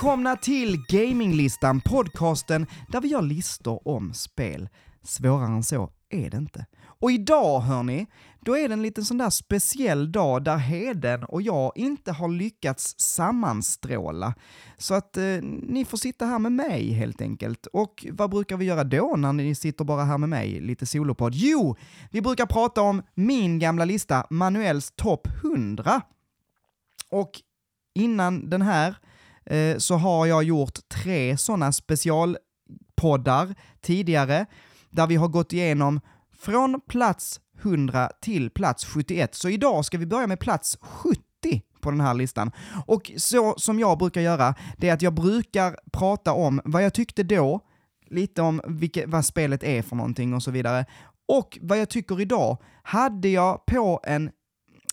Välkomna till Gaminglistan, podcasten där vi gör listor om spel. Svårare än så är det inte. Och idag hörni, då är det en liten sån där speciell dag där Heden och jag inte har lyckats sammanstråla. Så att eh, ni får sitta här med mig helt enkelt. Och vad brukar vi göra då när ni sitter bara här med mig, lite solopodd? Jo, vi brukar prata om min gamla lista, Manuels topp 100. Och innan den här eh, så har jag gjort tre sådana specialpoddar tidigare, där vi har gått igenom från plats 100 till plats 71. Så idag ska vi börja med plats 70 på den här listan. Och så som jag brukar göra, det är att jag brukar prata om vad jag tyckte då, lite om vilket, vad spelet är för någonting och så vidare. Och vad jag tycker idag, hade jag på en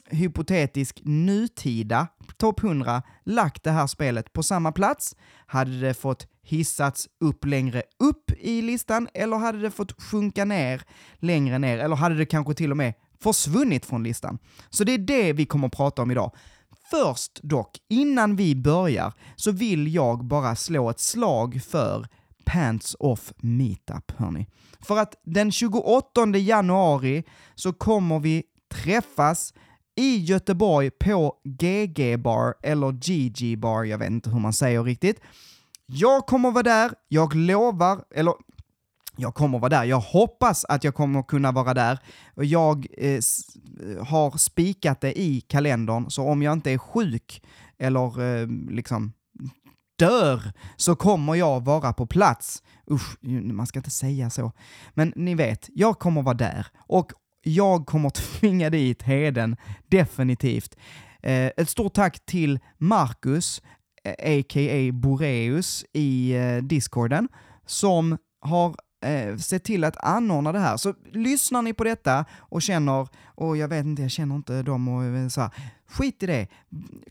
hypotetisk nutida topp 100 lagt det här spelet på samma plats, hade det fått hissats upp längre upp i listan eller hade det fått sjunka ner längre ner eller hade det kanske till och med försvunnit från listan? Så det är det vi kommer att prata om idag. Först dock, innan vi börjar, så vill jag bara slå ett slag för Pants Off Meetup, hörni. För att den 28 januari så kommer vi träffas i Göteborg på GG Bar, eller GG Bar, jag vet inte hur man säger riktigt. Jag kommer vara där, jag lovar, eller jag kommer vara där. Jag hoppas att jag kommer kunna vara där. Jag eh, eh, har spikat det i kalendern, så om jag inte är sjuk eller eh, liksom dör så kommer jag vara på plats. Usch, man ska inte säga så. Men ni vet, jag kommer vara där. Och jag kommer tvinga dit Heden, definitivt. Eh, ett stort tack till Marcus, eh, a.k.a. Boreus, i eh, discorden, som har eh, sett till att anordna det här. Så lyssnar ni på detta och känner, och jag vet inte, jag känner inte dem och eh, så här, skit i det.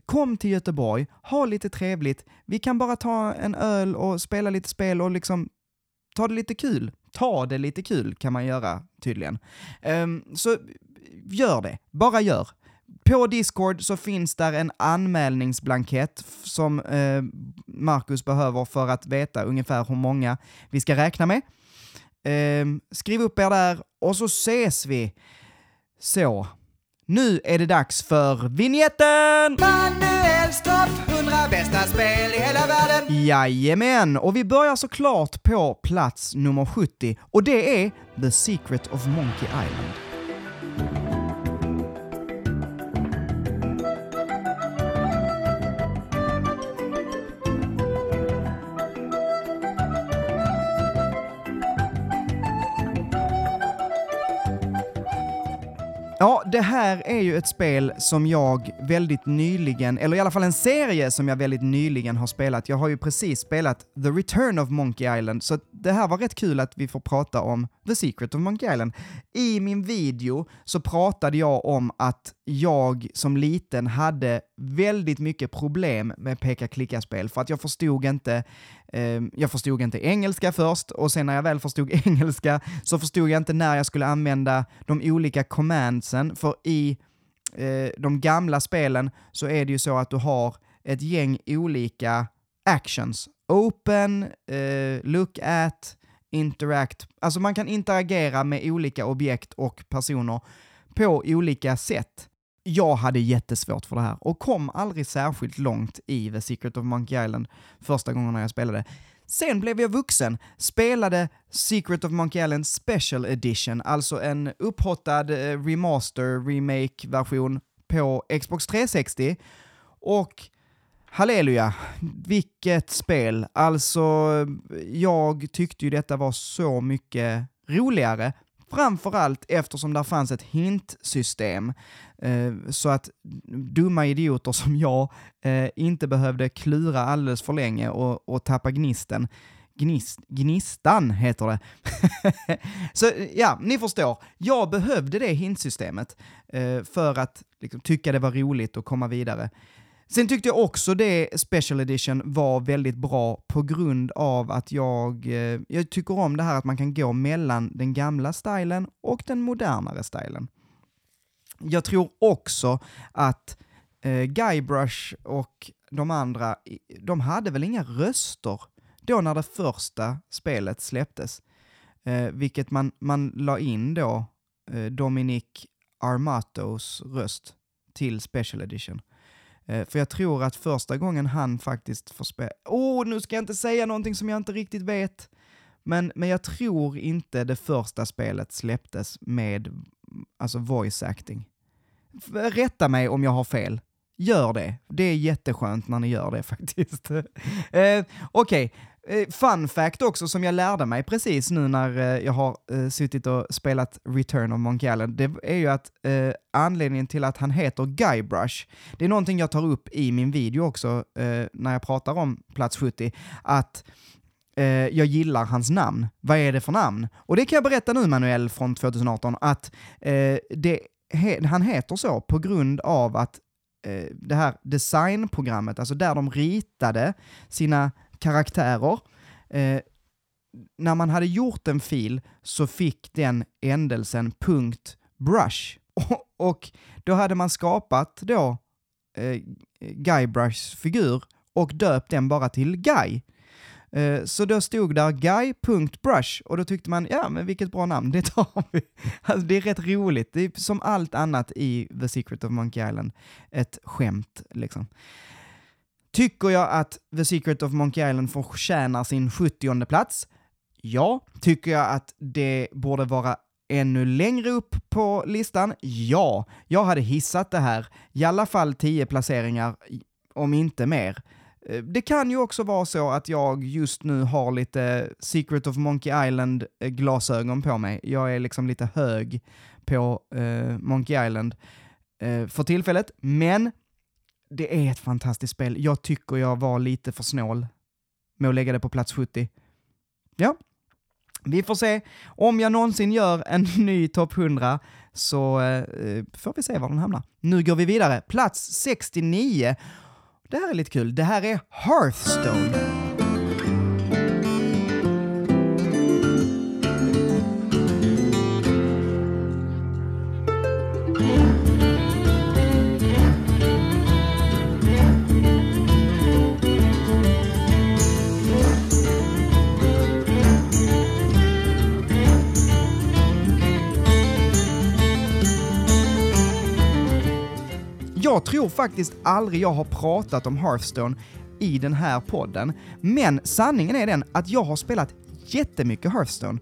Kom till Göteborg, ha lite trevligt. Vi kan bara ta en öl och spela lite spel och liksom ta det lite kul. Ta det lite kul kan man göra tydligen. Um, så gör det, bara gör. På Discord så finns där en anmälningsblankett som eh, Marcus behöver för att veta ungefär hur många vi ska räkna med. Eh, skriv upp er där och så ses vi. Så, nu är det dags för vignetten! Manuel topp 100 bästa spel i hela världen! Jajamän, och vi börjar såklart på plats nummer 70 och det är The Secret of Monkey Island. Ja, det här är ju ett spel som jag väldigt nyligen, eller i alla fall en serie som jag väldigt nyligen har spelat. Jag har ju precis spelat The Return of Monkey Island, så det här var rätt kul att vi får prata om The Secret of Monkey Island. I min video så pratade jag om att jag som liten hade väldigt mycket problem med peka-klicka-spel, för att jag förstod inte eh, jag förstod inte engelska först, och sen när jag väl förstod engelska så förstod jag inte när jag skulle använda de olika commandsen, för i eh, de gamla spelen så är det ju så att du har ett gäng olika actions. Open, eh, look at, interact. Alltså man kan interagera med olika objekt och personer på olika sätt. Jag hade jättesvårt för det här och kom aldrig särskilt långt i The Secret of Monkey Island första gången jag spelade. Sen blev jag vuxen, spelade Secret of Monkey Island Special Edition, alltså en upphottad eh, remaster, remake-version på Xbox 360. Och halleluja, vilket spel! Alltså, jag tyckte ju detta var så mycket roligare, framförallt eftersom där fanns ett hintsystem Eh, så att dumma idioter som jag eh, inte behövde klura alldeles för länge och, och tappa gnisten. Gnist, gnistan heter det. så ja, ni förstår. Jag behövde det hintsystemet eh, för att liksom, tycka det var roligt att komma vidare. Sen tyckte jag också det Special Edition var väldigt bra på grund av att jag, eh, jag tycker om det här att man kan gå mellan den gamla stilen och den modernare stilen. Jag tror också att eh, Guybrush och de andra, de hade väl inga röster då när det första spelet släpptes. Eh, vilket man, man la in då eh, Dominic Armatos röst till Special Edition. Eh, för jag tror att första gången han faktiskt får spela... Åh, oh, nu ska jag inte säga någonting som jag inte riktigt vet. Men, men jag tror inte det första spelet släpptes med alltså voice acting. Rätta mig om jag har fel. Gör det. Det är jätteskönt när ni gör det faktiskt. eh, Okej, okay. Eh, fun fact också som jag lärde mig precis nu när eh, jag har eh, suttit och spelat Return of Monkey Island, det är ju att eh, anledningen till att han heter Guybrush, det är någonting jag tar upp i min video också eh, när jag pratar om plats 70, att eh, jag gillar hans namn. Vad är det för namn? Och det kan jag berätta nu Manuel från 2018, att det, he, han heter så på grund av att det här designprogrammet, alltså där de ritade sina karaktärer. Eh, när man hade gjort en fil så fick den ändelsen .brush. Och, då hade man skapat då eh, Guybrushs figur och döpt den bara till Guy. Eh, så då stod där guy.brush och då tyckte man, ja men vilket bra namn, det tar vi. Alltså, det är rätt roligt, det är som allt annat i The Secret of Monkey Island, ett skämt liksom. Tycker jag att The Secret of Monkey Island förtjänar sin 70 plats? Ja. Tycker jag att det borde vara ännu längre upp på listan? Ja. Jag hade hissat det här, i alla fall 10 placeringar, om inte mer. Eh, det kan ju också vara så att jag just nu har lite Secret of Monkey Island-glasögon eh, på mig. Jag är liksom lite hög på uh, Monkey Island uh, för tillfället, men det är ett fantastiskt spel. Jag tycker jag var lite för snål med att lägga det på plats 70. Ja, vi får se. Om jag någonsin gör en ny topp 100 så eh, får vi se var den hamnar. Nu går vi vidare. Plats 69. Det här är lite kul. Det här är Hearthstone. Tror faktiskt aldrig jag har pratat om Hearthstone i den här podden, men sanningen är den att jag har spelat jättemycket Hearthstone.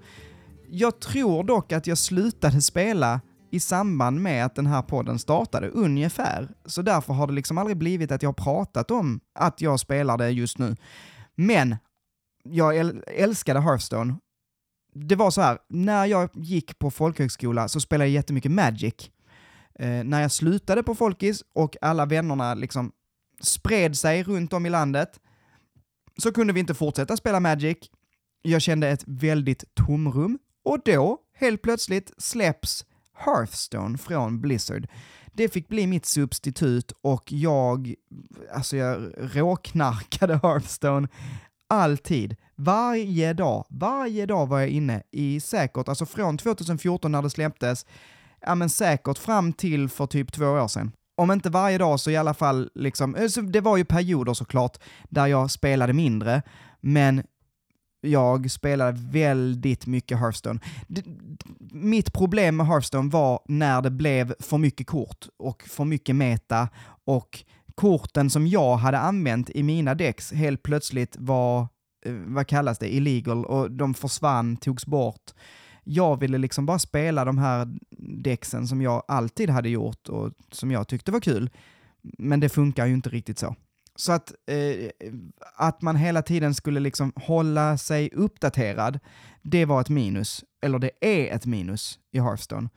Jag tror dock att jag slutade spela i samband med att den här podden startade, ungefär. Så därför har det liksom aldrig blivit att jag har pratat om att jag spelar det just nu. Men jag älskade Hearthstone. Det var så här, när jag gick på folkhögskola så spelade jag jättemycket Magic. Eh, när jag slutade på Folkis och alla vännerna liksom spred sig runt om i landet så kunde vi inte fortsätta spela Magic. Jag kände ett väldigt tomrum och då, helt plötsligt, släpps Hearthstone från Blizzard. Det fick bli mitt substitut och jag, alltså jag råknarkade Hearthstone alltid. Varje dag, varje dag var jag inne i säkert, alltså från 2014 när det släpptes, ja men säkert fram till för typ två år sedan. Om inte varje dag så i alla fall, liksom, eh, det var ju perioder såklart där jag spelade mindre, men jag spelade väldigt mycket Hearthstone. mitt problem med Hearthstone var när det blev för mycket kort och för mycket meta och korten som jag hade använt i mina decks helt plötsligt var, eh, vad kallas det, illegal och de försvann, togs bort jag ville liksom bara spela de här däcksen som jag alltid hade gjort och som jag tyckte var kul. Men det funkar ju inte riktigt så. Så att, eh, att man hela tiden skulle liksom hålla sig uppdaterad, det var ett minus. Eller det är ett minus i Hearthstone.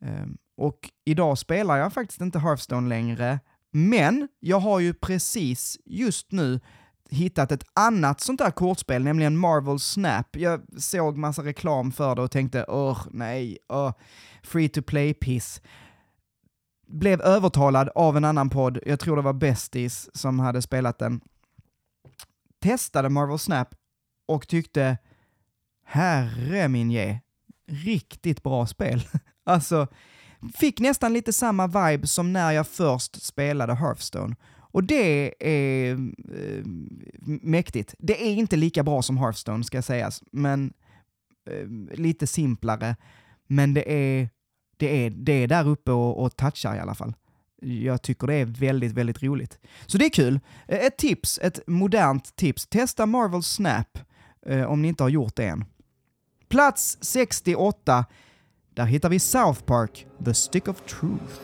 Eh, och idag spelar jag faktiskt inte Hearthstone längre, men jag har ju precis just nu hittat ett annat sånt där kortspel, nämligen Marvel Snap. Jag såg massa reklam för det och tänkte åh nej, åh, free to play-piss. Blev övertalad av en annan podd, jag tror det var Besties som hade spelat den. Testade Marvel Snap och tyckte, herre min ge, riktigt bra spel. alltså, fick nästan lite samma vibe som när jag först spelade Hearthstone. Och det är eh, mäktigt. Det är inte lika bra som Hearthstone ska sägas, men eh, lite simplare. Men det är, det är, det är där uppe och, och touchar i alla fall. Jag tycker det är väldigt, väldigt roligt. Så det är kul. Eh, ett tips, ett modernt tips. Testa Marvel Snap eh, om ni inte har gjort det än. Plats 68, där hittar vi South Park, The Stick of Truth.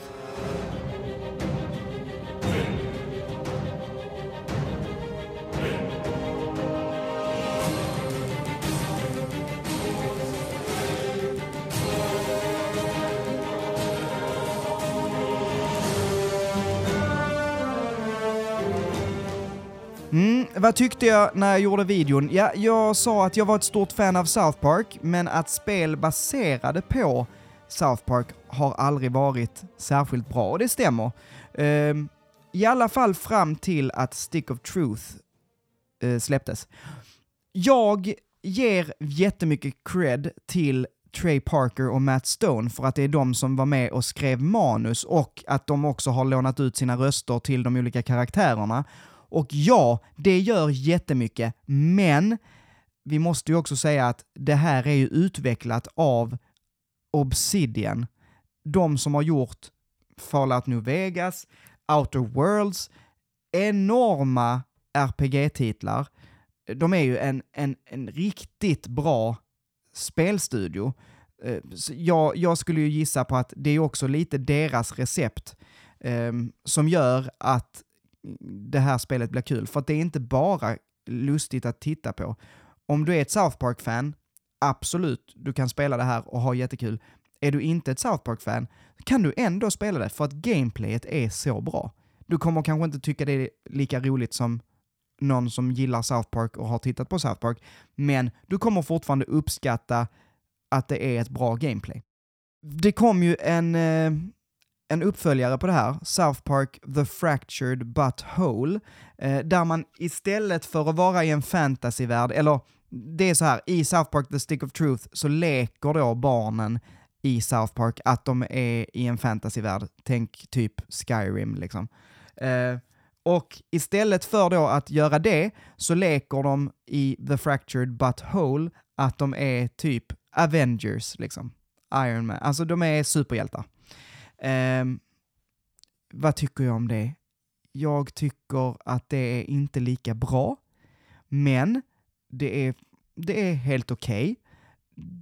Vad tyckte jag när jag gjorde videon? Ja, jag sa att jag var ett stort fan av South Park, men att spel baserade på South Park har aldrig varit särskilt bra, och det stämmer. Uh, I alla fall fram till att Stick of Truth uh, släpptes. Jag ger jättemycket cred till Trey Parker och Matt Stone för att det är de som var med och skrev manus och att de också har lånat ut sina röster till de olika karaktärerna. Och ja, det gör jättemycket, men vi måste ju också säga att det här är ju utvecklat av Obsidian. De som har gjort Fallout New Vegas, Outer Worlds, enorma RPG-titlar. De är ju en, en, en riktigt bra spelstudio. Eh, jag, jag, skulle ju gissa på att det är också lite deras recept eh, som gör att det här spelet blir kul. För att det är inte bara lustigt att titta på. Om du är ett South Park-fan, absolut, du kan spela det här och ha jättekul. Är du inte ett South Park-fan kan du ändå spela det för att gameplayet är så bra. Du kommer kanske inte tycka det är lika roligt som någon som gillar South Park och har tittat på South Park, men du kommer fortfarande uppskatta att det är ett bra gameplay. Det kom ju en, eh, en uppföljare på det här, South Park The Fractured But Whole, eh, där man istället för att vara i en fantasyvärld, eller det är så här, i South Park The Stick of Truth så leker då barnen i South Park att de är i en fantasyvärld. Tänk typ Skyrim liksom. Eh, och istället för då att göra det så leker de i The Fractured But Whole att de är typ Avengers liksom. Iron Man. Alltså de är superhjältar. Eh, vad tycker jag om det? Jag tycker att det är inte lika bra, men det är, det är helt okej. Okay.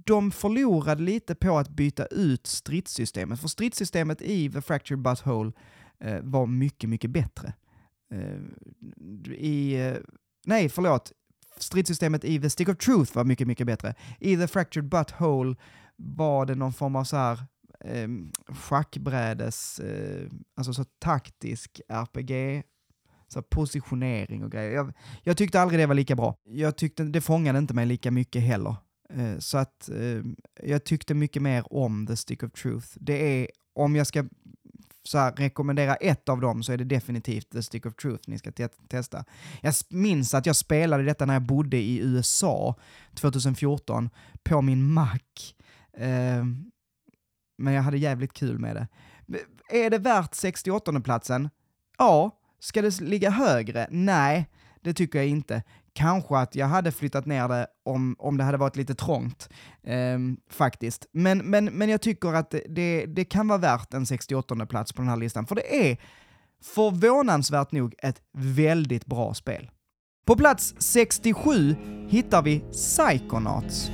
De förlorade lite på att byta ut stridssystemet, för stridssystemet i The Fractured Butthole eh, var mycket, mycket bättre. Eh, I, eh, nej, förlåt. Stridssystemet i The Stick of Truth var mycket, mycket bättre. I The Fractured Butthole var det någon form av så här eh, schackbrädes, eh, alltså så taktisk RPG, så positionering och grejer. Jag, jag, tyckte aldrig det var lika bra. Jag tyckte det fångade inte mig lika mycket heller. Eh, så att eh, jag tyckte mycket mer om The Stick of Truth. Det är, om jag ska så här, rekommendera ett av dem så är det definitivt The Stick of Truth ni ska te testa. Jag minns att jag spelade detta när jag bodde i USA 2014 på min Mac. Eh, men jag hade jävligt kul med det. Är det värt 68 platsen? Ja. Ska det ligga högre? Nej, det tycker jag inte. Kanske att jag hade flyttat ner det om, om det hade varit lite trångt, eh, faktiskt. Men, men, men jag tycker att det, det kan vara värt en 68 plats på den här listan, för det är förvånansvärt nog ett väldigt bra spel. På plats 67 hittar vi Psychonauts.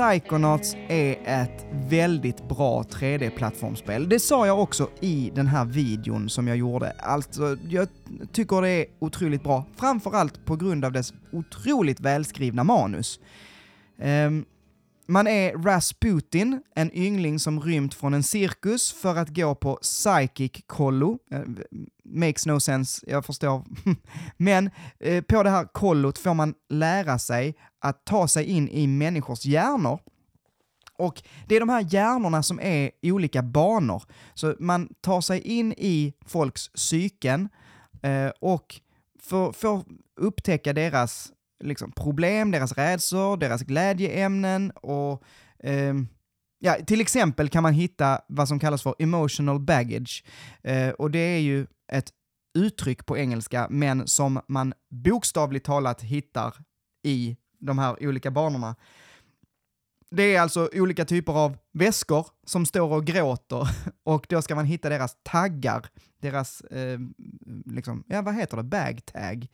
Psychonauts är ett väldigt bra 3D-plattformsspel. Det sa jag också i den här videon som jag gjorde. Alltså, jag tycker det är otroligt bra, framförallt på grund av dess otroligt välskrivna manus. Um, man är Rasputin, en yngling som rymt från en cirkus för att gå på psychic kollo. Eh, makes no sense, jag förstår. Men eh, på det här kollot får man lära sig att ta sig in i människors hjärnor Och det är de här hjärnorna som är i olika banor. Så man tar sig in i folks psyken eh, och får, får upptäcka deras liksom, problem, deras rädslor, deras glädjeämnen och eh, ja, till exempel kan man hitta vad som kallas för emotional baggage. Eh, och det är ju ett uttryck på engelska, men som man bokstavligt talat hittar i de här olika banorna. Det är alltså olika typer av väskor som står och gråter och då ska man hitta deras taggar, deras, eh, liksom, ja vad heter det, bag tag.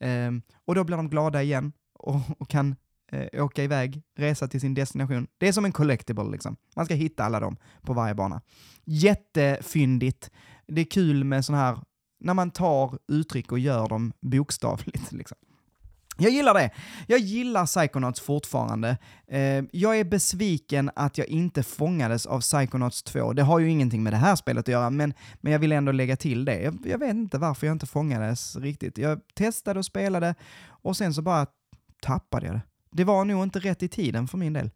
Eh, och då blir de glada igen och, och kan eh, åka iväg, resa till sin destination. Det är som en collectible liksom. Man ska hitta alla dem på varje bana. Jättefyndigt. Det är kul med sån här, när man tar uttryck och gör dem bokstavligt liksom. Jag gillar det. Jag gillar Psychonauts fortfarande. Eh, jag är besviken att jag inte fångades av Psychonauts 2. Det har ju ingenting med det här spelet att göra, men, men jag vill ändå lägga till det. Jag, jag vet inte varför jag inte fångades riktigt. Jag testade och spelade och sen så bara tappade jag det. Det var nog inte rätt i tiden för min del.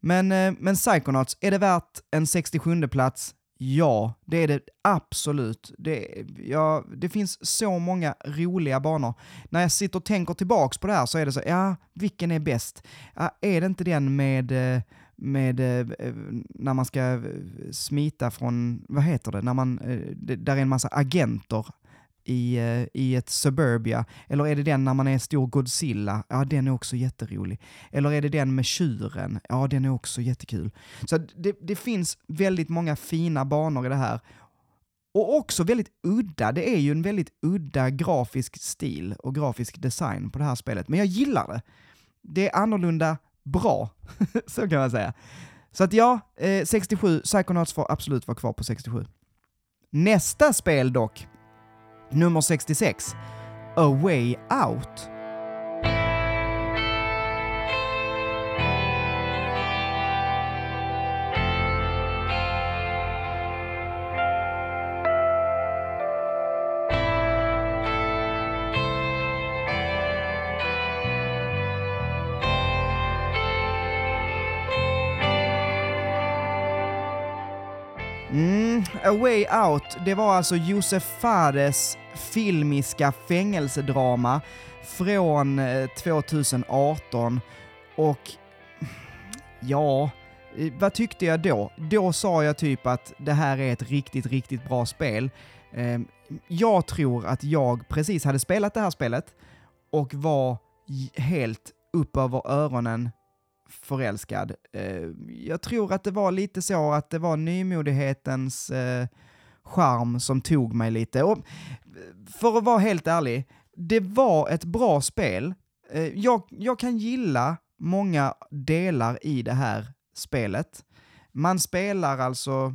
Men, eh, men Psychonauts, är det värt en 67 plats? Ja, det är det absolut. Det, ja, det finns så många roliga banor. När jag sitter och tänker tillbaks på det här så är det så, ja, vilken är bäst? Ja, är det inte den med, eh, med eh, eh, när man ska smita från, vad heter det, när man, där är en massa agenter i, eh, i ett Suburbia? Eller är det den när man är stor Godzilla? Ja, den är också jätterolig. Eller är det den med tjuren? Ja, den är också jättekul. Så det, det finns väldigt många fina banor i det här. Och också väldigt udda. Det är ju en väldigt udda grafisk stil och grafisk design på det här spelet. Men jag gillar det. Det är annorlunda bra, så kan man säga. Så att ja, eh, 67, Psychonauts får absolut vara kvar på 67. Nästa spel dock, Nummer 66, A Way Out. Mm, A Way Out, det var alltså Josef Fares filmiska fängelsedrama från eh, 2018 och ja, eh, vad tyckte jag då? Då sa jag typ att det här är ett riktigt, riktigt bra spel. Ehm, jag tror att jag precis hade spelat det här spelet och var helt upp över öronen förälskad. Ehm, jag tror att det var lite så att det var nymodighetens eh, charm som tog mig lite. Och för att vara helt ärlig, det var ett bra spel. Eh, jag, jag kan gilla många delar i det här spelet. Man spelar alltså...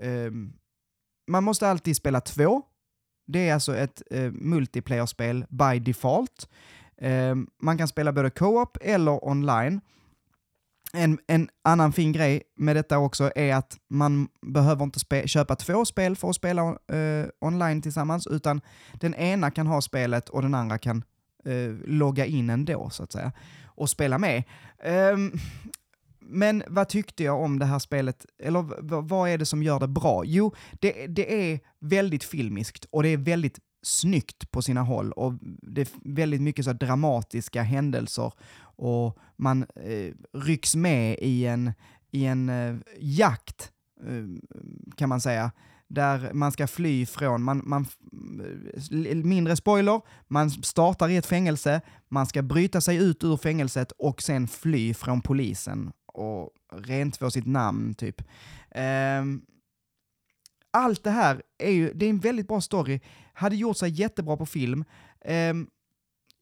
Eh, man måste alltid spela två. Det är alltså ett eh, multiplayer-spel by default. Eh, man kan spela både co-op eller online. En, en, annan fin grej med detta också är att man behöver inte köpa två spel för att spela eh, online tillsammans, utan den ena kan ha spelet och den andra kan eh, logga in ändå, så att säga, och spela med. Um, men vad tyckte jag om det här spelet? Eller vad är det som gör det bra? Jo, det, det är väldigt filmiskt och det är väldigt snyggt på sina håll och det är väldigt mycket så dramatiska händelser och man eh, rycks med i en, i en eh, jakt, eh, kan man säga, där man ska fly från, man, man, eh, mindre spoiler, man startar i ett fängelse, man ska bryta sig ut ur fängelset och sen fly från polisen och rentvå sitt namn typ. Um, allt det här är ju, det är en väldigt bra story, hade gjort sig jättebra på film, eh,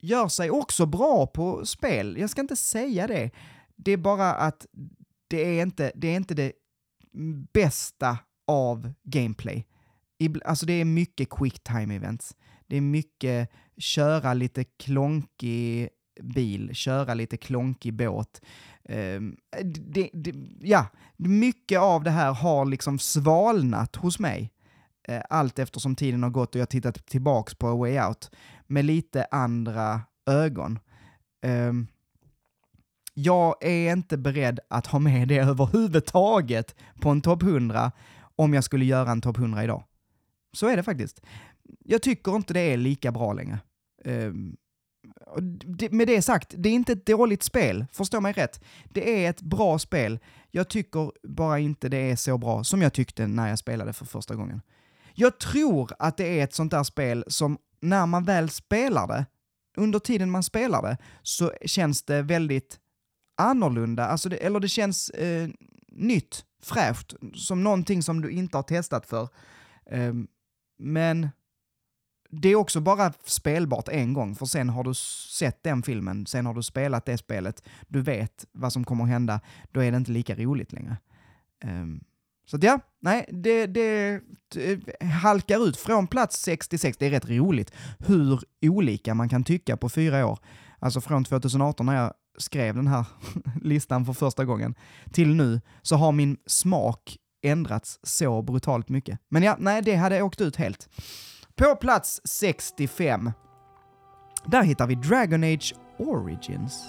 gör sig också bra på spel. Jag ska inte säga det. Det är bara att det är inte det, är inte det bästa av gameplay. Alltså det är mycket quick time events. Det är mycket köra lite klonkig bil, köra lite klonkig båt. Um, det, det, ja, mycket av det här har liksom svalnat hos mig. Eh, allt eftersom tiden har gått och jag tittat tillbaks på A Way Out med lite andra ögon. Um, jag är inte beredd att ha med det överhuvudtaget på en topp 100 om jag skulle göra en topp 100 idag. Så är det faktiskt. Jag tycker inte det är lika bra längre. Um, med det sagt, det är inte ett dåligt spel, förstå mig rätt. Det är ett bra spel. Jag tycker bara inte det är så bra som jag tyckte när jag spelade för första gången. Jag tror att det är ett sånt där spel som när man väl spelar det, under tiden man spelar det, så känns det väldigt annorlunda, alltså det, eller det känns eh, nytt, fräscht, som någonting som du inte har testat för. Eh, men det är också bara spelbart en gång, för sen har du sett den filmen, sen har du spelat det spelet, du vet vad som kommer att hända, då är det inte lika roligt längre. Um, så att ja, nej, det, det, det halkar ut från plats 66. Det är rätt roligt hur olika man kan tycka på fyra år. Alltså från 2018 när jag skrev den här listan för första gången till nu så har min smak ändrats så brutalt mycket. Men ja, nej, det hade åkt ut helt. På plats 65, där hittar vi Dragon Age Origins.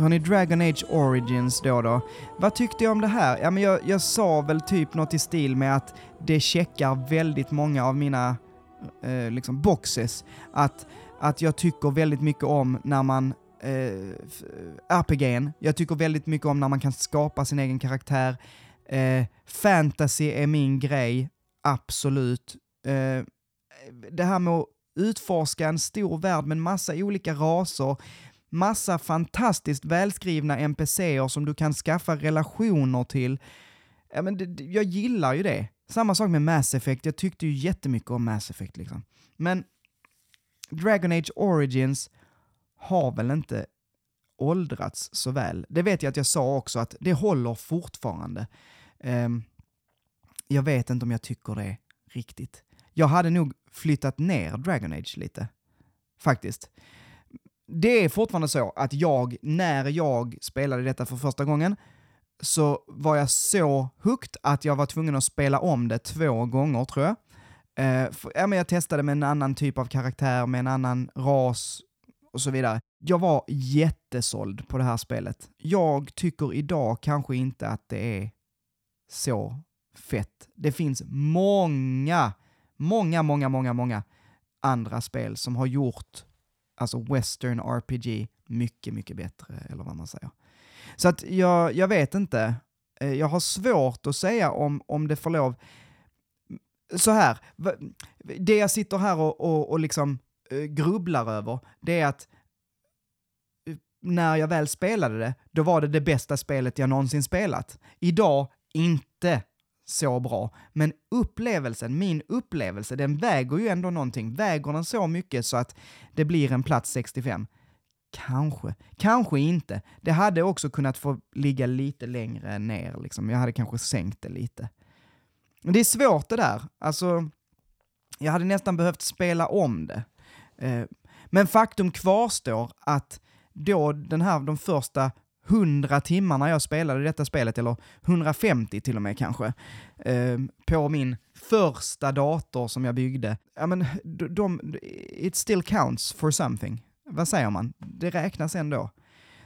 Hörni, Dragon Age Origins då då. Vad tyckte jag om det här? Ja, men jag, jag sa väl typ något i stil med att det checkar väldigt många av mina eh, liksom boxes. Att, att jag tycker väldigt mycket om när man eh, eh RPG'n, jag tycker väldigt mycket om när man kan skapa sin egen karaktär. Eh, fantasy är min grej, absolut. Eh, det här med att utforska en stor värld med en massa olika raser, massa fantastiskt välskrivna NPCer som du kan skaffa relationer till. Ja, men det, jag gillar ju det. Samma sak med Mass Effect, jag tyckte ju jättemycket om Mass Effect liksom. Men Dragon Age Origins har väl inte åldrats så väl. Det vet jag att jag sa också, att det håller fortfarande. Um, jag vet inte om jag tycker det riktigt. Jag hade nog flyttat ner Dragon Age lite, faktiskt det är fortfarande så att jag, när jag spelade detta för första gången, så var jag så hooked att jag var tvungen att spela om det två gånger tror jag. Eh, för, ja, men jag testade med en annan typ av karaktär, med en annan ras och så vidare. Jag var jättesåld på det här spelet. Jag tycker idag kanske inte att det är så fett. Det finns många, många, många, många, många andra spel som har gjort alltså western RPG mycket, mycket bättre, eller vad man säger. Så att jag, jag vet inte. Eh, jag har svårt att säga om, om det får lov... Så här, det jag sitter här och, och, och liksom eh, grubblar över, det är att eh, när jag väl spelade det, då var det det bästa spelet jag någonsin spelat. Idag, inte så bra. Men upplevelsen, min upplevelse, den väger ju ändå någonting. Väger den så mycket så att det blir en plats 65? Kanske, kanske inte. Det hade också kunnat få ligga lite längre ner, liksom. jag hade kanske sänkt det lite. Men det är svårt det där, alltså, jag hade nästan behövt spela om det. Eh, men faktum kvarstår att då den här, de första 100 timmar när jag spelade detta spelet, eller 150 till och med kanske, eh, på min första dator som jag byggde. Ja men, de, de, it still counts for something. Vad säger man? Det räknas ändå.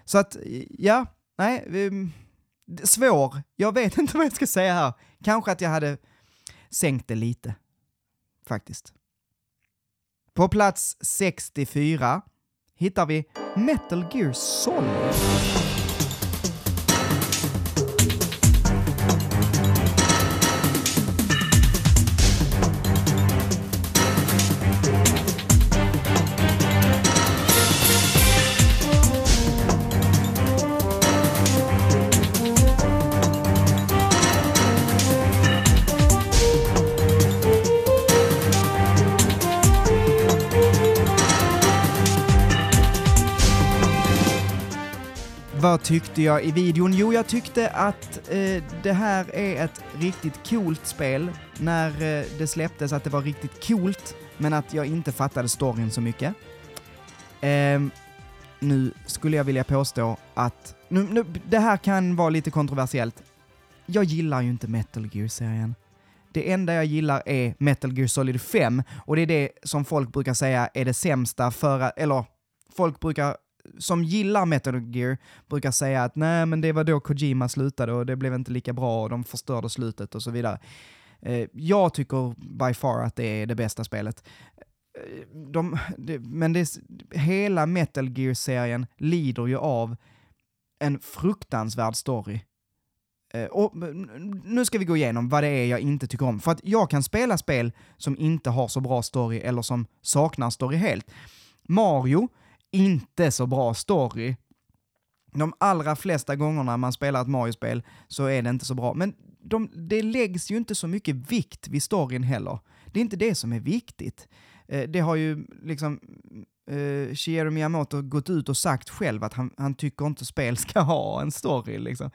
Så att, ja, nej, vi, svår. Jag vet inte vad jag ska säga här. Kanske att jag hade sänkt det lite, faktiskt. På plats 64 hittar vi Metal Gear Solid. Tyckte jag i videon? Jo, jag tyckte att eh, det här är ett riktigt coolt spel. När eh, det släpptes att det var riktigt coolt, men att jag inte fattade storyn så mycket. Eh, nu skulle jag vilja påstå att, nu, nu, det här kan vara lite kontroversiellt. Jag gillar ju inte Metal Gear-serien. Det enda jag gillar är Metal Gear Solid 5 och det är det som folk brukar säga är det sämsta för att, eller folk brukar som gillar Metal Gear brukar säga att nej men det var då Kojima slutade och det blev inte lika bra och de förstörde slutet och så vidare. Eh, jag tycker by far att det är det bästa spelet. Eh, de, det, men det, hela Metal Gear-serien lider ju av en fruktansvärd story. Eh, och nu ska vi gå igenom vad det är jag inte tycker om. För att jag kan spela spel som inte har så bra story eller som saknar story helt. Mario, inte så bra story. De allra flesta gångerna man spelar ett Mario-spel så är det inte så bra. Men de, det läggs ju inte så mycket vikt vid storyn heller. Det är inte det som är viktigt. Eh, det har ju liksom eh, Shigeru Miyamoto gått ut och sagt själv att han, han tycker inte spel ska ha en story. Liksom.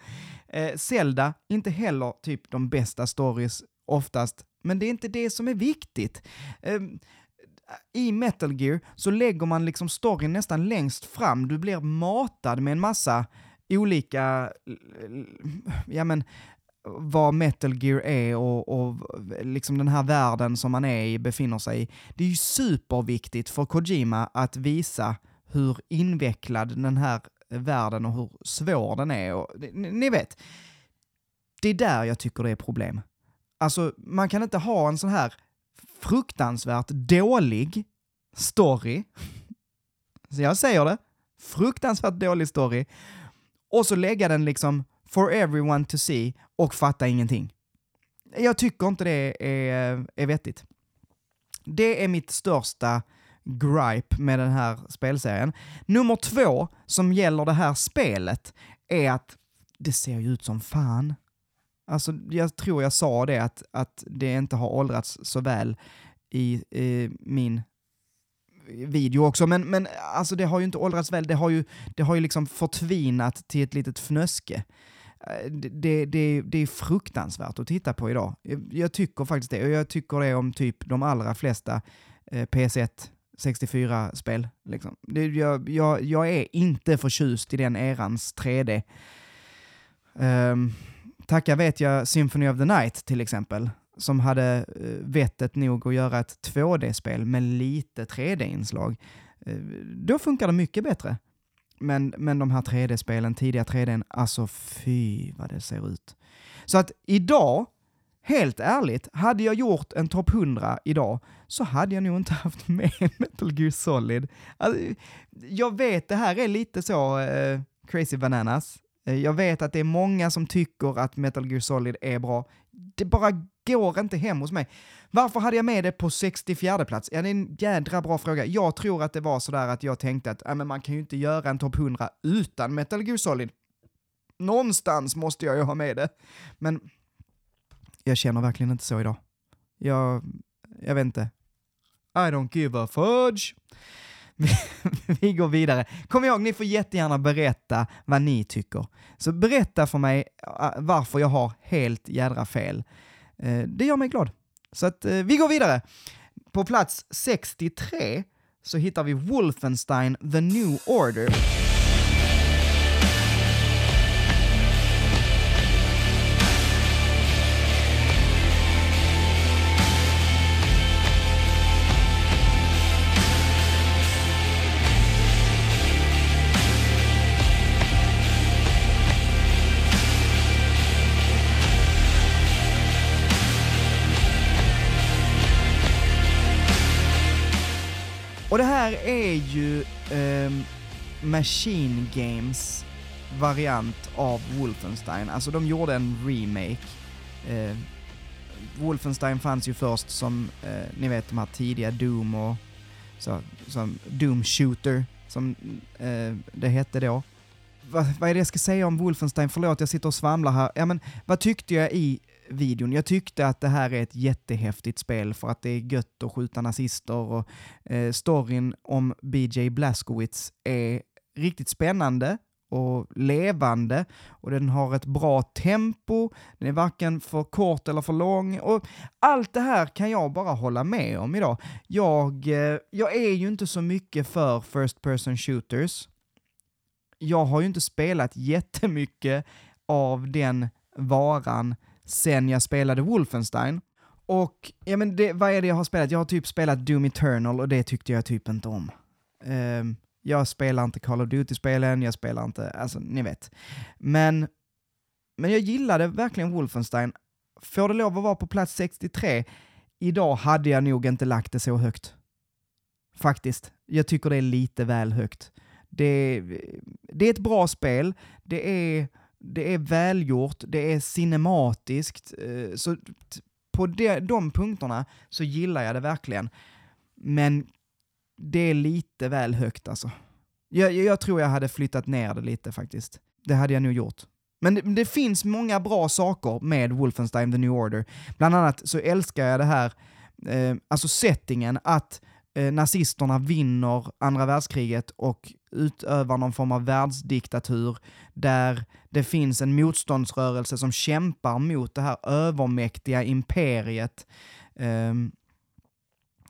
Eh, Zelda, inte heller typ de bästa stories oftast, men det är inte det som är viktigt. Eh, i Metal Gear så lägger man liksom storyn nästan längst fram. Du blir matad med en massa olika, ja men, vad Metal Gear är och, och liksom den här världen som man är i, befinner sig i. Det är ju superviktigt för Kojima att visa hur invecklad den här världen och hur svår den är. Och, ni, ni vet, det är där jag tycker det är problem. Alltså, man kan inte ha en sån här fruktansvärt dålig story. Så jag säger det, fruktansvärt dålig story. Och så lägga den liksom for everyone to see och fatta ingenting. Jag tycker inte det är, är vettigt. Det är mitt största gripe med den här spelserien. Nummer två, som gäller det här spelet, är att det ser ju ut som fan. Alltså, jag tror jag sa det, att, att det inte har åldrats så väl i i min video också, men, men alltså det har ju inte åldrats väl, det har ju, det har ju liksom förtvinat till ett litet fnöske. Eh, det, det, det är fruktansvärt att titta på idag. Jag, jag tycker faktiskt det, och jag tycker det om typ de allra flesta eh, PS1 64-spel. Liksom. jag, jag, jag är inte förtjust i den erans 3D. Um, ehm, tacka vet jag Symphony of the Night till exempel, som hade eh, vettet nog att göra ett 2D-spel med lite 3D-inslag. Eh, då funkar det mycket bättre. Men, men de här 3D-spelen, tidiga 3D, alltså fy vad det ser ut. Så att idag, helt ärligt, hade jag gjort en topp 100 idag så hade jag nog inte haft med Metal Gear Solid. Alltså, jag vet, det här är lite så eh, crazy bananas. Eh, jag vet att det är många som tycker att Metal Gear Solid är bra. Det bara går inte hem hos mig. Varför hade jag med det på 64 plats? Ja, det är en jädra bra fråga. Jag tror att det var sådär att jag tänkte att äh, men man kan ju inte göra en topp 100 utan Metal Gear Solid. Någonstans måste jag ju ha med det. Men jag känner verkligen inte så idag. Jag, jag vet inte. I don't give a fudge. vi går vidare. Kom ihåg, ni får jättegärna berätta vad ni tycker. Så berätta för mig äh, varför jag har helt jädra fel. Eh, det gör mig glad. Så att eh, vi går vidare. På plats 63 så hittar vi Wolfenstein The New Order. Och det här är ju eh, Machine Games variant av Wolfenstein. Alltså de gjorde en remake. Eh, Wolfenstein fanns ju först som, eh, ni vet de här tidiga Doom och så, som Doom Shooter, som eh, det hette då. Va, vad är det jag ska säga om Wolfenstein? Förlåt, jag sitter och svamlar här. Ja, men vad tyckte jag i videon. Jag tyckte att det här är ett jättehäftigt spel för att det är gött att skjuta nazister och eh, storyn om BJ Blazkowicz är riktigt spännande och levande och den har ett bra tempo, den är varken för kort eller för lång och allt det här kan jag bara hålla med om idag. Jag, eh, jag är ju inte så mycket för First Person Shooters. Jag har ju inte spelat jättemycket av den varan sen jag spelade Wolfenstein. Och ja, men det, vad är det jag har spelat? Jag har typ spelat Doom Eternal och det tyckte jag typ inte om. Um, jag spelar inte Call of Duty-spelen, jag spelar inte, alltså ni vet. Men, men jag gillade verkligen Wolfenstein. Får det lov att vara på plats 63, idag hade jag nog inte lagt det så högt. Faktiskt. Jag tycker det är lite väl högt. Det, det är ett bra spel, det är, det är välgjort, det är cinematiskt, eh, så på de, de punkterna så gillar jag det verkligen. Men det är lite väl högt alltså. Jag, jag, tror jag hade flyttat ner det lite faktiskt. Det hade jag nog gjort. Men det, det, finns många bra saker med Wolfenstein The New Order. Bland annat så älskar jag det här, eh, alltså settingen, att eh, nazisterna vinner andra världskriget och utövar någon form av världsdiktatur där det finns en motståndsrörelse som kämpar mot det här övermäktiga imperiet. Eh,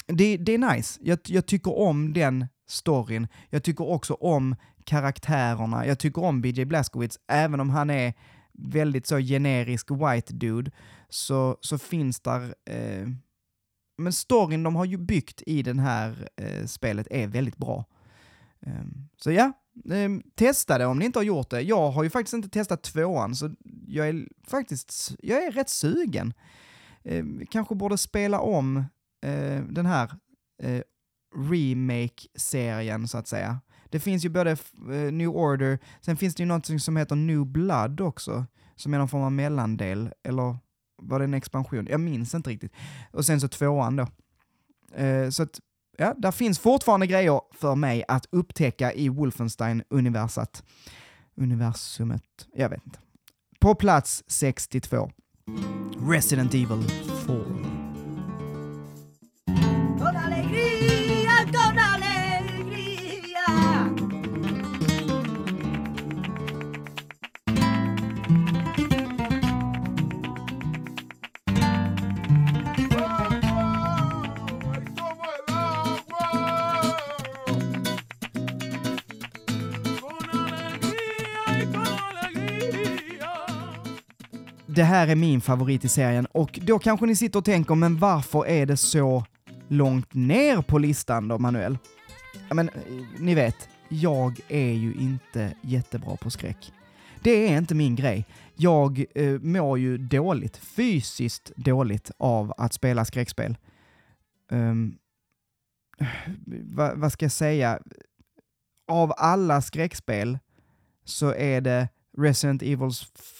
det, det, är nice. Jag, jag tycker om den storyn. Jag tycker också om karaktärerna. Jag tycker om BJ Blazkowicz, även om han är väldigt så generisk white dude, så, så finns där... Eh, men storyn de har ju byggt i det här eh, spelet är väldigt bra. Eh, så ja, ehm, testa det om ni inte har gjort det. Jag har ju faktiskt inte testat tvåan, så jag är faktiskt jag är rätt sugen. Ehm, kanske borde spela om eh, den här eh, remake-serien så att säga. Det finns ju både uh, New Order, sen finns det ju något som heter New Blood också, som är någon form av mellandel, eller var det en expansion? Jag minns inte riktigt. Och sen så tvåan då. Eh, så att, ja, där finns fortfarande grejer för mig att upptäcka i Wolfenstein-universat. Universumet, jag vet inte. På plats 62. Resident Evil 4. Det här är min favorit i serien och då kanske ni sitter och tänker, men varför är det så långt ner på listan då, Manuel? Ja, men eh, ni vet, jag är ju inte jättebra på skräck. Det är inte min grej. Jag eh, mår ju dåligt, fysiskt dåligt, av att spela skräckspel. Um, vad, vad ska jag säga? Av alla skräckspel så är det Resident Evil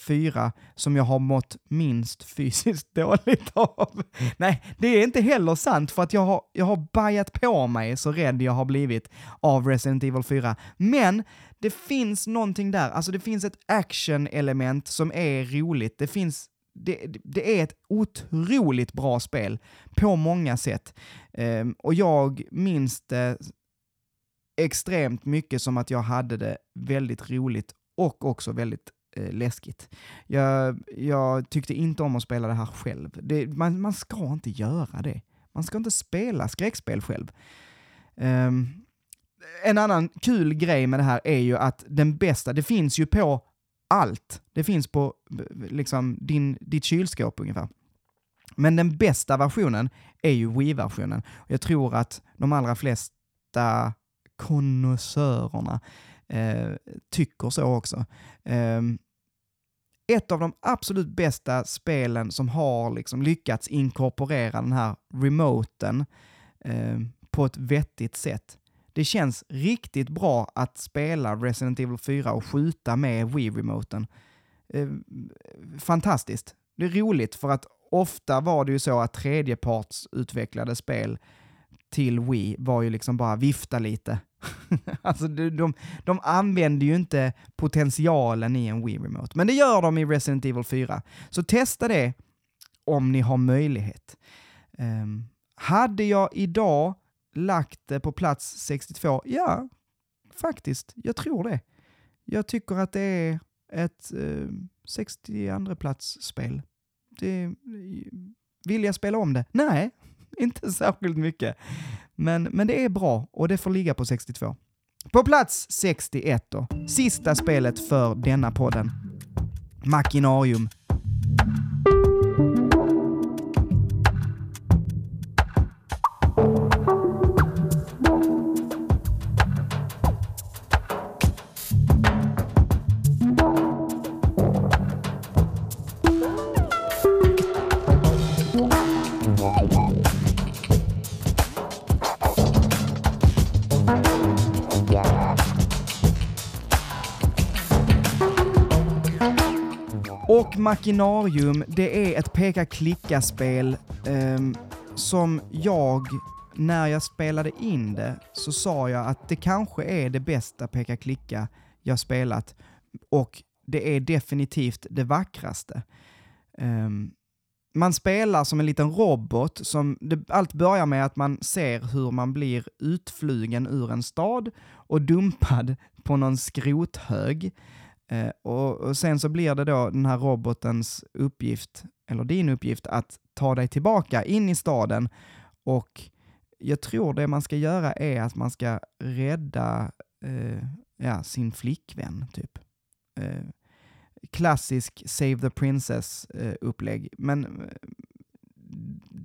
4 som jag har mått minst fysiskt dåligt av. Nej, det är inte heller sant för att jag har, jag har bajat på mig så rädd jag har blivit av Resident Evil 4. Men det finns någonting där, alltså det finns ett action-element som är roligt. Det finns det, det, är ett otroligt bra spel på många sätt. Um, och jag minns det extremt mycket som att jag hade det väldigt roligt och också väldigt eh, läskigt. Jag, jag, tyckte inte om att spela det här själv. Det, man, man, ska inte göra det. Man ska inte spela skräckspel själv. Um, en annan kul grej med det här är ju att den bästa, det finns ju på allt. Det finns på liksom din, ditt kylskåp ungefär. Men den bästa versionen är ju Wii-versionen. Jag tror att de allra flesta konnässörerna eh, tycker så också. Eh, ett av de absolut bästa spelen som har liksom lyckats inkorporera den här remoten eh, på ett vettigt sätt. Det känns riktigt bra att spela Resident Evil 4 och skjuta med Wii-remoten. Eh, fantastiskt. Det är roligt för att ofta var det ju så att tredjepartsutvecklade spel till Wii var ju liksom bara vifta lite alltså de, de, de använder ju inte potentialen i en Wii Remote, men det gör de i Resident Evil 4. Så testa det om ni har möjlighet. Um, hade jag idag lagt det på plats 62? Ja, faktiskt. Jag tror det. jag tycker att det är ett ehm, uh, 62 plats spel. Det, vill jag spela om det? Nej, inte särskilt mycket. Men, men det är bra och det får ligga på 62. På plats 61 då, sista spelet för denna podden. Machinarium Och Machinarium, det är ett peka-klicka-spel eh, som jag, när jag spelade in det, så sa jag att det kanske är det bästa peka-klicka jag spelat. Och det är definitivt det vackraste. Eh, man spelar som en liten robot, som det, allt börjar med att man ser hur man blir utflugen ur en stad och dumpad på någon skrothög. Eh, och, och, sen så blir det då den här robotens uppgift, eller din uppgift, att ta dig tillbaka in i staden och jag tror det man ska göra är att man ska rädda eh, ja, sin flickvän, typ. Eh, klassisk Save the Princess-upplägg, eh, men eh,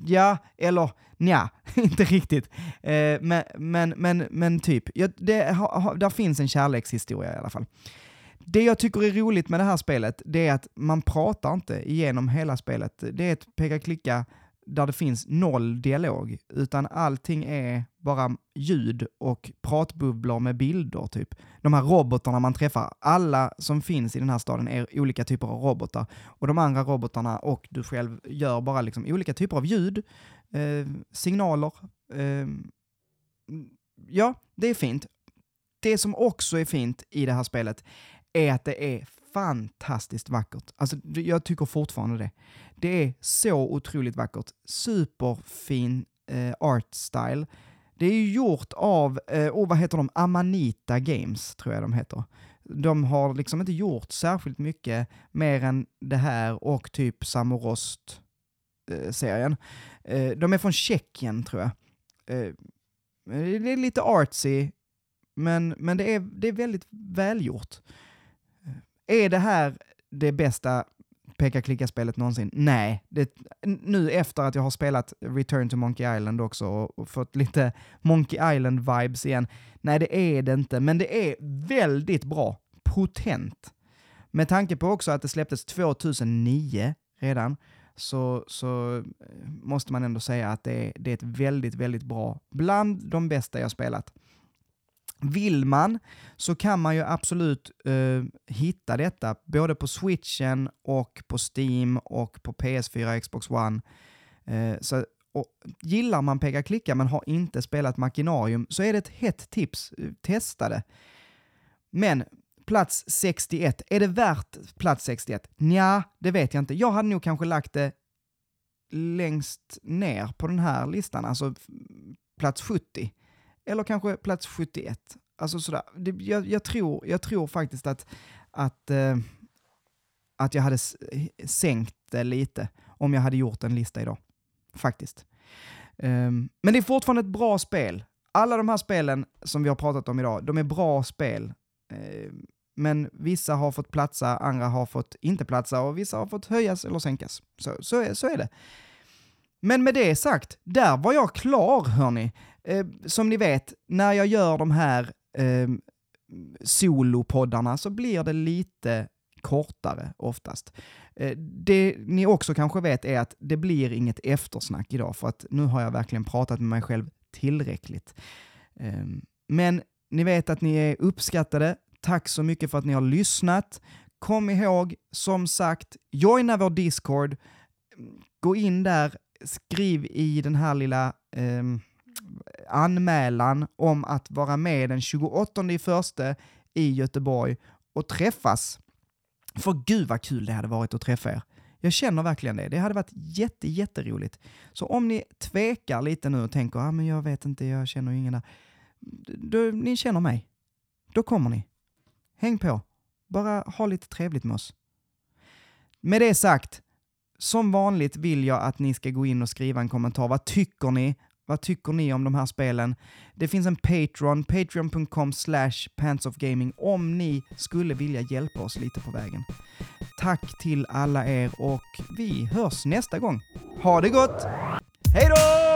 ja, eller nja, inte riktigt. Eh, men, men, men, men typ, ja, det, ha, ha, där finns en kärlekshistoria i alla fall. Det jag tycker är roligt med det här spelet, det är att man pratar inte igenom hela spelet. Det är ett peka-klicka där det finns noll dialog, utan allting är bara ljud och pratbubblor med bilder typ. De här robotarna man träffar, alla som finns i den här staden är olika typer av robotar. Och de andra robotarna och du själv gör bara liksom olika typer av ljud, eh, signaler. Eh, ja, det är fint. Det som också är fint i det här spelet är att det är fantastiskt vackert. Alltså, jag tycker fortfarande det. Det är så otroligt vackert. Superfin eh, art style. Det är ju gjort av, eh, oh, vad heter de, Amanita Games, tror jag de heter. De har liksom inte gjort särskilt mycket mer än det här och typ Samorost-serien. Eh, eh, de är från Tjeckien, tror jag. Eh, det är lite artsy, men, men det, är, det är väldigt välgjort. Är det här det bästa peka-klicka-spelet någonsin? Nej. Det, nu efter att jag har spelat Return to Monkey Island också och, fått lite Monkey Island-vibes igen. Nej, det är det inte, men det är väldigt bra. Potent. Med tanke på också att det släpptes 2009 redan, så, så eh, måste man ändå säga att det är, det är ett väldigt, väldigt bra, bland de bästa jag spelat. Vill man så kan man ju absolut uh, hitta detta både på switchen och på Steam och på PS4 Xbox One. Uh, så, och gillar man peka klicka men har inte spelat Machinarium så är det ett hett tips. Testa det. Men plats 61, är det värt plats 61? Nja, det vet jag inte. Jag hade nog kanske lagt det längst ner på den här listan, alltså plats 70 eller kanske plats 71. Alltså sådär. Det, jag, jag, tror, jag tror faktiskt att, att, eh, att jag hade sänkt det lite om jag hade gjort en lista idag. Faktiskt. Um, men det är fortfarande ett bra spel. Alla de här spelen som vi har pratat om idag, de är bra spel. Uh, men vissa har fått platsa, andra har fått inte platsa och vissa har fått höjas eller sänkas. Så, så, är, så är det. Men med det sagt, där var jag klar hörni. Eh, som ni vet, när jag gör de här eh, solopoddarna så blir det lite kortare oftast. Eh, det ni också kanske vet är att det blir inget eftersnack idag för att nu har jag verkligen pratat med mig själv tillräckligt. Ehm, men ni vet att ni är uppskattade. Tack så mycket för att ni har lyssnat. Kom ihåg, som sagt, joina vår Discord. Gå in där, skriv i den här lilla eh, anmälan om att vara med den 28 i första i Göteborg och träffas. För gud vad kul det hade varit att träffa er. Jag känner verkligen det. Det hade varit jätte, jätteroligt. Så om ni tvekar lite nu och tänker, ah, men jag vet inte, jag känner ingen där. Då, ni känner mig. Då kommer ni. Häng på. bara ha lite trevligt med oss. Med det sagt, som vanligt vill jag att ni ska gå in och skriva en kommentar. Vad tycker ni? Vad tycker ni om de här spelen? Det finns en Patreon, patreon.com slash pantsofgaming om ni skulle vilja hjälpa oss lite på vägen. Tack till alla er och vi hörs nästa gång. Ha det gott! Hej då!